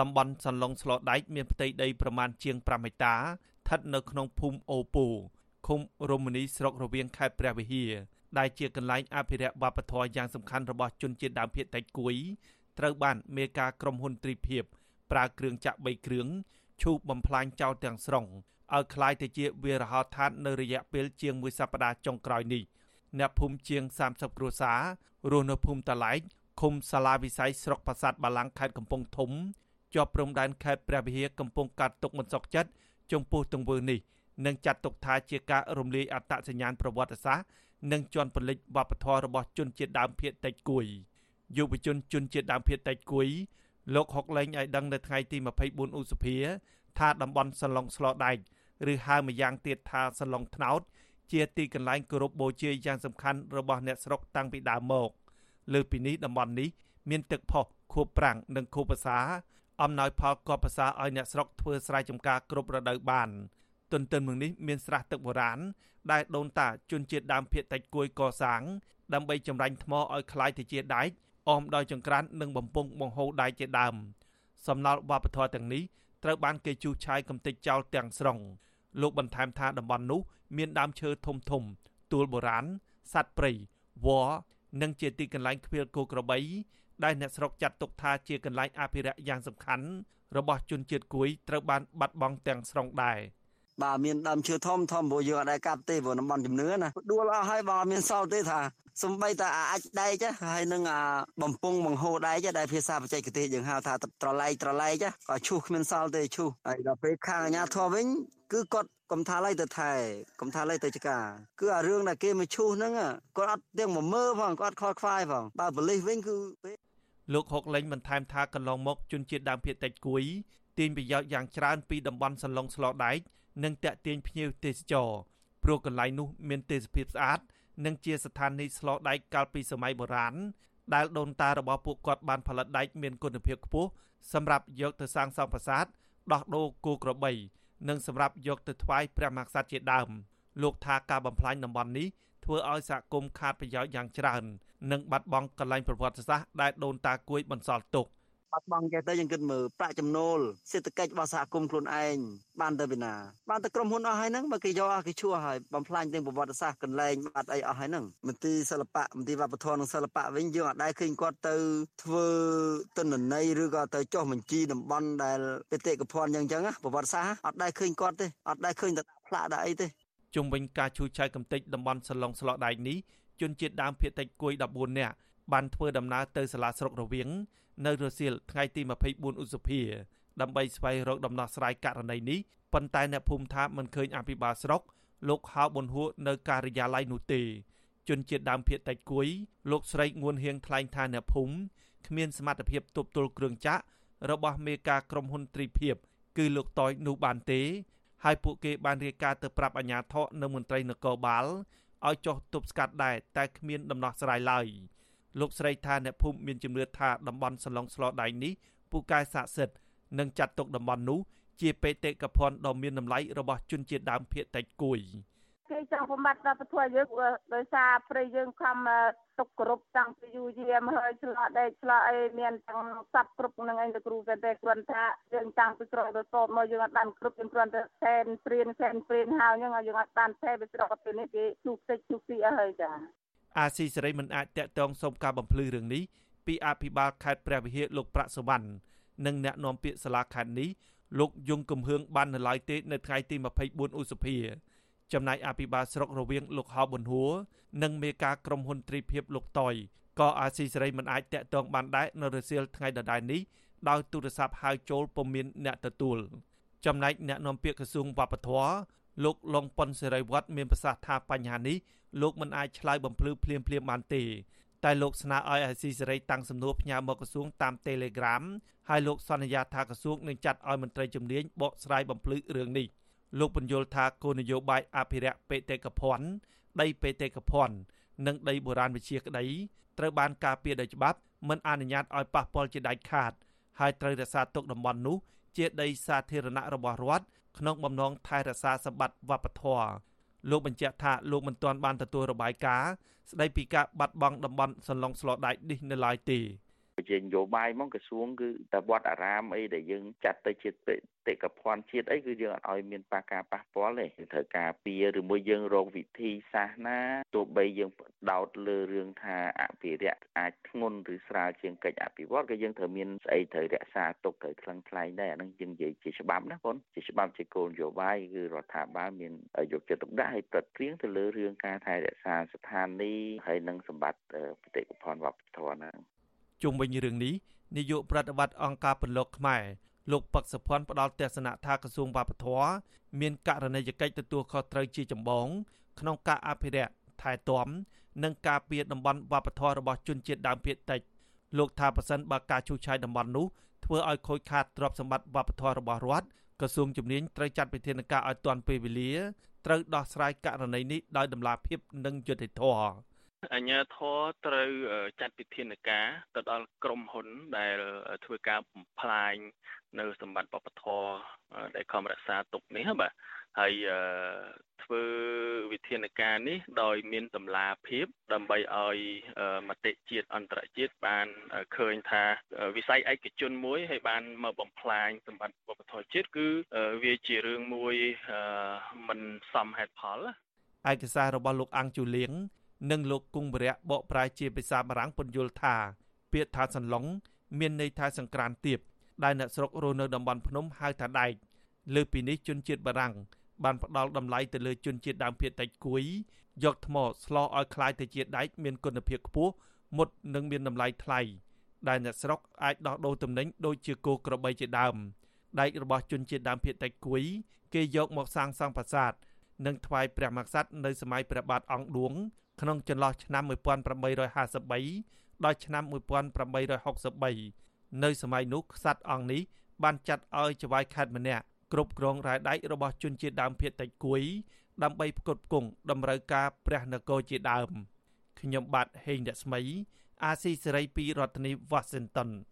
តំបន់សន្លងស្លដែកមានផ្ទៃដីប្រមាណជាង5ហិកតាស្ថិតនៅក្នុងភូមិអូពូឃុំរមនីស្រុករវៀងខេត្តព្រះវិហារដែលជាកន្លែងអភិរក្សវប្បធម៌យ៉ាងសំខាន់របស់ជនជាតិដើមភាគតិចគួយត្រូវបានមេការក្រុមហ៊ុនទ្រីភិបប្រើគ្រឿងចាក់3គ្រឿងឈូសបំផ្លាញចោលទាំងស្រុងឲ្យคล้ายទៅជាវារហោឋាននៅរយៈពេលជាងមួយសប្តាហ៍ចុងក្រោយនេះអ្នកភូមិជាង30គ្រួសាររស់នៅភូមិតឡែកឃុំសាឡាវិស័យស្រុកប្រាសាទបាឡាំងខេត្តកំពង់ធំ ជាប់ព្រំដែនខេត្តព្រះវិហារកំពុងកាត់ទុកមិនសុខចិត្តចំពោះទង្វើនេះនិងចាត់ទុកថាជាការរំលាយអត្តសញ្ញាណប្រវត្តិសាស្ត្រនិងជន់ពលិចវប្បធម៌របស់ជនជាតិដើមភាគតិចគួយយុវជនជនជាតិដើមភាគតិចគួយលោកហុកលេងឲ្យដឹងនៅថ្ងៃទី24ឧសភា ថាតំបន់សឡុងស្លដែកឬហៅម្យ៉ាងទៀតថាសឡុងថ្នោត ជាទីកន្លែងគោរពបូជាយ៉ាងសំខាន់របស់អ្នកស្រុកតាំងពីដើមមក លើពីនេះតំបន់នេះមានទឹកផុសខួបប្រាំងនិងខួបភាសា អំណោយផលកប់ភាសាឲ្យអ្នកស្រុកធ្វើស្រែចម្ការគ្រប់រដូវបានទន្ទឹមនឹងនេះមានស្រះទឹកបុរាណដែលដូនតាជនជាតិដើមភាគតិចគួយកសាងដើម្បីចម្រាញ់ថ្មឲ្យคล้ายទៅជាដែកអមដោយចង្ក្រាននិងបំពង់បង្ហូរដែកជាដើមសំណល់វប្បធម៌ទាំងនេះត្រូវបានគេជូសឆាយកំទេចចោលទាំងស្រុងលោកបន្ថែមថាតំបន់នោះមានដើមឈើធំធំទួលបុរាណសត្វព្រៃវល្លិនិងជាទីកន្លែងឃ្វាលគោក្របី ដែលអ្នកស្រុកចាត់ទុកថាជាកន្លែងអភិរក្សយ៉ាងសំខាន់របស់ជនជាតិគួយត្រូវបានបាត់បង់ទាំងស្រុងដែរបាទមានដើមឈើធំធំព្រោះយើងអត់ដែរកាប់ទេព្រោះតំបន់ជំនឿណាដួលអស់ហើយបងមានសល់ទេថាសំបីតាអាចដែកហើយនឹងអាបំពង់បង្ហូរដែកដែលភាសាបច្ចេកទេសយើងហៅថាត្រឡែកត្រឡែកក៏ឈូសគ្មានសល់ទេឈូសហើយដល់ពេលខាងអាញាធរវិញគឺគាត់កំថាឡៃទៅថែកំថាឡៃទៅចកាគឺអារឿងដែលគេមកឈូសហ្នឹងគាត់អត់ទាំងមកមើលផងគាត់ខលខ្វាយផងបើប៉ូលីសវិញគឺលោ កហុកលេងបន្ថែមថាកន្លងមកជនជាតិដើមភាគតិចគួយទាញប្រយោជន៍យ៉ាងច្រើនពីតំបន់សន្លងស្លដែកនិងតាក់ទាញភ្ញៀវទេសចរព្រោះកន្លែងនោះមានទេសភាពស្អាត និងជាស្ថានីយ៍ស្លដែកកាលពីសម័យបុរាណដែលដូនតារបស់ពួកគាត់បានផលិតដែកមានគុណភាពខ្ពស់សម្រាប់យកទៅសាងសង់ប្រាសាទដោះដូរគោក្របី និងសម្រាប់យកទៅថ្វាយព្រះមហាក្សត្រជាដើមលោកថាការបំផ្លាញតំបន់នេះ ធ្វើឲ្យសហគមន៍ខាតប្រយោជន៍យ៉ាងច្រើន និងបាត់បង់កន្លែងប្រវត្តិសាស្ត្រដែលដូនតាគួយបន្សល់ទុកបាត់បង់ចេះទៅយើងគិតមើលប្រាក់ចំណូលសេដ្ឋកិច្ចរបស់សហគមន៍ខ្លួនឯងបានទៅពីណាបានទៅក្រុមហ៊ុនអស់ហើយហ្នឹងបើគេយកអស់គេឈួរហើយបំផ្លាញទាំងប្រវត្តិសាស្ត្រកន្លែងបាត់អីអស់ហើយហ្នឹងមន្ទីរសិល្បៈមន្ទីរវប្បធម៌និងសិល្បៈវិញយើងអាចដែរឃើញគាត់ទៅធ្វើទិន្នន័យឬក៏ទៅចុះបញ្ជីតំបន់ដែលបេតិកភណ្ឌយ៉ាងចឹងប្រវត្តិសាស្ត្រអត់ដែរឃើញគាត់ទេអត់ដែរឃើញតែផ្លាកដាក់អីទេ ជុំវិញការឈូសឆាយកំទេចតំបន់សឡុងស្លកដែកនេះជនជាតិដើមភាគតិចគួយ14នាក់បានធ្វើដំណើរទៅសាលាស្រុករវៀងនៅរសៀលថ្ងៃទី24ឧសភាដើម្បីស្វែងរកដំណោះស្រាយករណីនេះប៉ុន្តែអ្នកភូមិថាមិនឃើញអភិបាលស្រុកលោកហៅប៊ុនហួរនៅការិយាល័យនោះទេជនជាតិដើមភាគតិចគួយលោកស្រីងួនហៀងថ្លែងថាអ្នកភូមិគ្មានសមត្ថភាពទប់ទល់គ្រឿងចាក់របស់មេការក្រុមហ៊ុនទ្រីភិបគឺលោកតយនោះបានទេ ហើយពួកគេបានរាយការណ៍ទៅប្រាប់អាជ្ញាធរនៅមន្ត្រីនគរបាលឲ្យចុះទប់ស្កាត់ដែរតែគ្មានដំណោះស្រាយឡើយលោកស្រីថាអ្នកភូមិមានជំនឿថាតំបន់សឡុងស្លដៃនេះពូកែស័ក្តិសិទ្ធិនិងចាត់ទុកតំបន់នោះជាបេតិកភណ្ឌដ៏មានតម្លៃរបស់ជនជាតិដើមភាគតិចគួយ គេចង់បំបត្តិវប្បធម៌យើងដោយសារព្រៃយើងខំទុកគ្រប់តាំងពីយូរយាមហើយឆ្លោះដេកឆ្លោះអីមានទាំងសັບគ្រប់នឹងឯងលោកគ្រូតែតែគ្រាន់ថាយើងតាំងពីស្រុកទៅតបមកយើងអត់បានគ្រប់យើងគ្រាន់តែសែនព្រៀនសែនព្រៀនហើយយើងយើងអត់បានថែពីស្រុកទៅនេះគេជូផ្ទិចជូពីអស់ហើយចាអាស៊ីសេរីមិនអាចតាក់ទងសុំការបំភ្លឺរឿងនេះពីអភិបាលខេត្តព្រះវិហារលោកប្រាក់សវណ្ណនិងអ្នកនាំពាក្យសាលាខេត្តនេះលោកយងកំហឿងបាននៅឡើយទេនៅថ្ងៃទី24ឧសភា ចំណែកអភិបាលស្រុករវៀងលោកហៅប៊ុនហួរនិងមេការក្រុមហ៊ុនទ្រីភិបលោកតយក៏អាស៊ីសេរីមិនអាចតាក់ទងបានដែរនៅរសៀលថ្ងៃដដែលនេះដោយទូរស័ព្ទហៅចូលពុំមានអ្នកទទួលចំណែកអ្នកនាំពាក្យក្រសួងវប្បធម៌លោកលងប៉ុនសេរីវត្តមានប្រសាសន៍ថាបញ្ហានេះលោកមិនអាចឆ្លើយបំភ្លឺភ្លាមភ្លាមបានទេតែលោកស្នើឲ្យអាស៊ីសេរីតាំងសំណួរផ្ញើមកក្រសួងតាម Telegram ហើយលោកសន្យាថាក្រសួងនឹងចាត់ឲ្យមន្ត្រីជំនាញបកស្រាយបំភ្លឺរឿងនេះ លោកបញ្យល់ថាគោលនយោបាយអភិរក្សបេតិកភណ្ឌដីបេតិកភណ្ឌនិងដីបុរាណវិទ្យាក្តីត្រូវបានការពារដោយច្បាប់មិនអនុញ្ញាតឲ្យប៉ះពាល់ជាដាច់ខាត ហើយត្រូវរក្សាទុកតំបន់នោះជាដីសាធារណៈរបស់រដ្ឋក្នុងបំណងថែរក្សាសម្បត្តិវប្បធម៌លោកបញ្ជាក់ថាលោកមិនទាន់បានទទួលរបាយការណ៍ស្ដីពីការបាត់បង់តំបន់សន្លងស្លដែកនេះនៅឡើយទេ ជានយោបាយមកក្រសួងគឺតែវត្តអារាមអីដែលយើងចាត់ទៅជាតិកភ័ណ្ឌជាតិអីគឺយើងអត់ឲ្យមានប៉ះការប៉ះពាល់ទេត្រូវការពារឬមួយយើងរកវិធីសាសនាទោះបីយើងដោតលើរឿងថាអភិរក្សអាចធ្ងន់ឬស្រាលជាងកិច្ចអភិវឌ្ឍក៏យើងត្រូវមានស្អីត្រូវរក្សាទុកត្រូវថ្លឹងថ្លែងដែរអានឹងយើងនិយាយជាច្បាប់ណាបងជាច្បាប់ជាគោលនយោបាយគឺរដ្ឋាភិបាលមានយកចិត្តទុកដាក់ឲ្យប្រឹកព្រៀងទៅលើរឿងការថែរក្សាស្ថានីយ៍ហើយនិងសម្បត្តិបេតិកភណ្ឌវប្បធម៌ហ្នឹង ជុំវិញរឿងនេះនាយកប្រតិបត្តិអង្គការពលរដ្ឋខ្មែរលោកប៉ាក់សុភ័ណ្ឌផ្ដល់ទស្សនៈថាក្រសួងវប្បធម៌មានករណីយកិច្ចទទួលខុសត្រូវជាចម្បង ក្នុងការអភិរក្សថែទាំនិងការពារតំបន់វប្បធម៌របស់ជនជាតិដើមភាគតិចលោកថាប៉ះសិនបើការឈូសឆាយតំបន់នោះធ្វើឲ្យខូចខាតទ្រព្យសម្បត្តិវប្បធម៌របស់រដ្ឋក្រសួងជំនាញត្រូវចាត់វិធានការឲ្យទាន់ពេលវេលាត្រូវដោះស្រាយករណីនេះដោយតម្លាភាពនិងយុត្តិធម៌ អញ្ញាធរត្រូវចាត់វិធានការទៅដល់ក្រុមហ៊ុនដែលធ្វើការបំផ្លាញនៅសម្បត្តិបព្វធរដែលខំរក្សាទុកនេះបាទហើយធ្វើវិធានការនេះដោយមានតម្លាភាពដើម្បីឲ្យមតិជាតិអន្តរជាតិបានឃើញថាវិស័យឯកជនមួយហើយបានមកបំផ្លាញសម្បត្តិវប្បធម៌ជាតិគឺវាជារឿងមួយមិនសមហេតុផលឯកសាររបស់លោកអង្គជូលៀង និងលោកគង់វរៈបកប្រែជាភាសាបារាំងពន្យល់ថា ពាក្យថាសន្លងមានន័យថាសង្ក្រានទៀបដែលអ្នកស្រុករស់នៅតំបន់ភ្នំហៅថាដែកលើពីនេះជនជាតិបារាំងបានផ្ដល់តម្លៃទៅលើជនជាតិដើមភាគតិចគួយយកថ្មស្លោឲ្យคล้ายទៅជាដែកមានគុណភាពខ្ពស់មុតនិងមានតម្លៃថ្លៃដែលអ្នកស្រុកអាចដោះដូរទំនិញដូចជាគោក្របីជាដើមដែករបស់ជនជាតិដើមភាគតិចគួយគេយកមកសាងសង់ប្រាសាទនិងថ្វាយព្រះមហាក្សត្រនៅសម័យព្រះបាទអង្គឌួង ក្នុងចន្លោះឆ្នាំ1853ដល់ឆ្នាំ1863នៅសម័យនោះក្សត្រអង្គនេះបានចាត់ឲ្យចៅហ្វាយខេត្តម្នាក់គ្រប់គ្រងរ៉ែដែករបស់ជនជាតិដើមភាគតិចគួយ ដើម្បីផ្គត់ផ្គង់តម្រូវការព្រះនគរជាដើមខ្ញុំបាទហេងរស្មី អាស៊ីសេរីពីរដ្ឋធានី Washington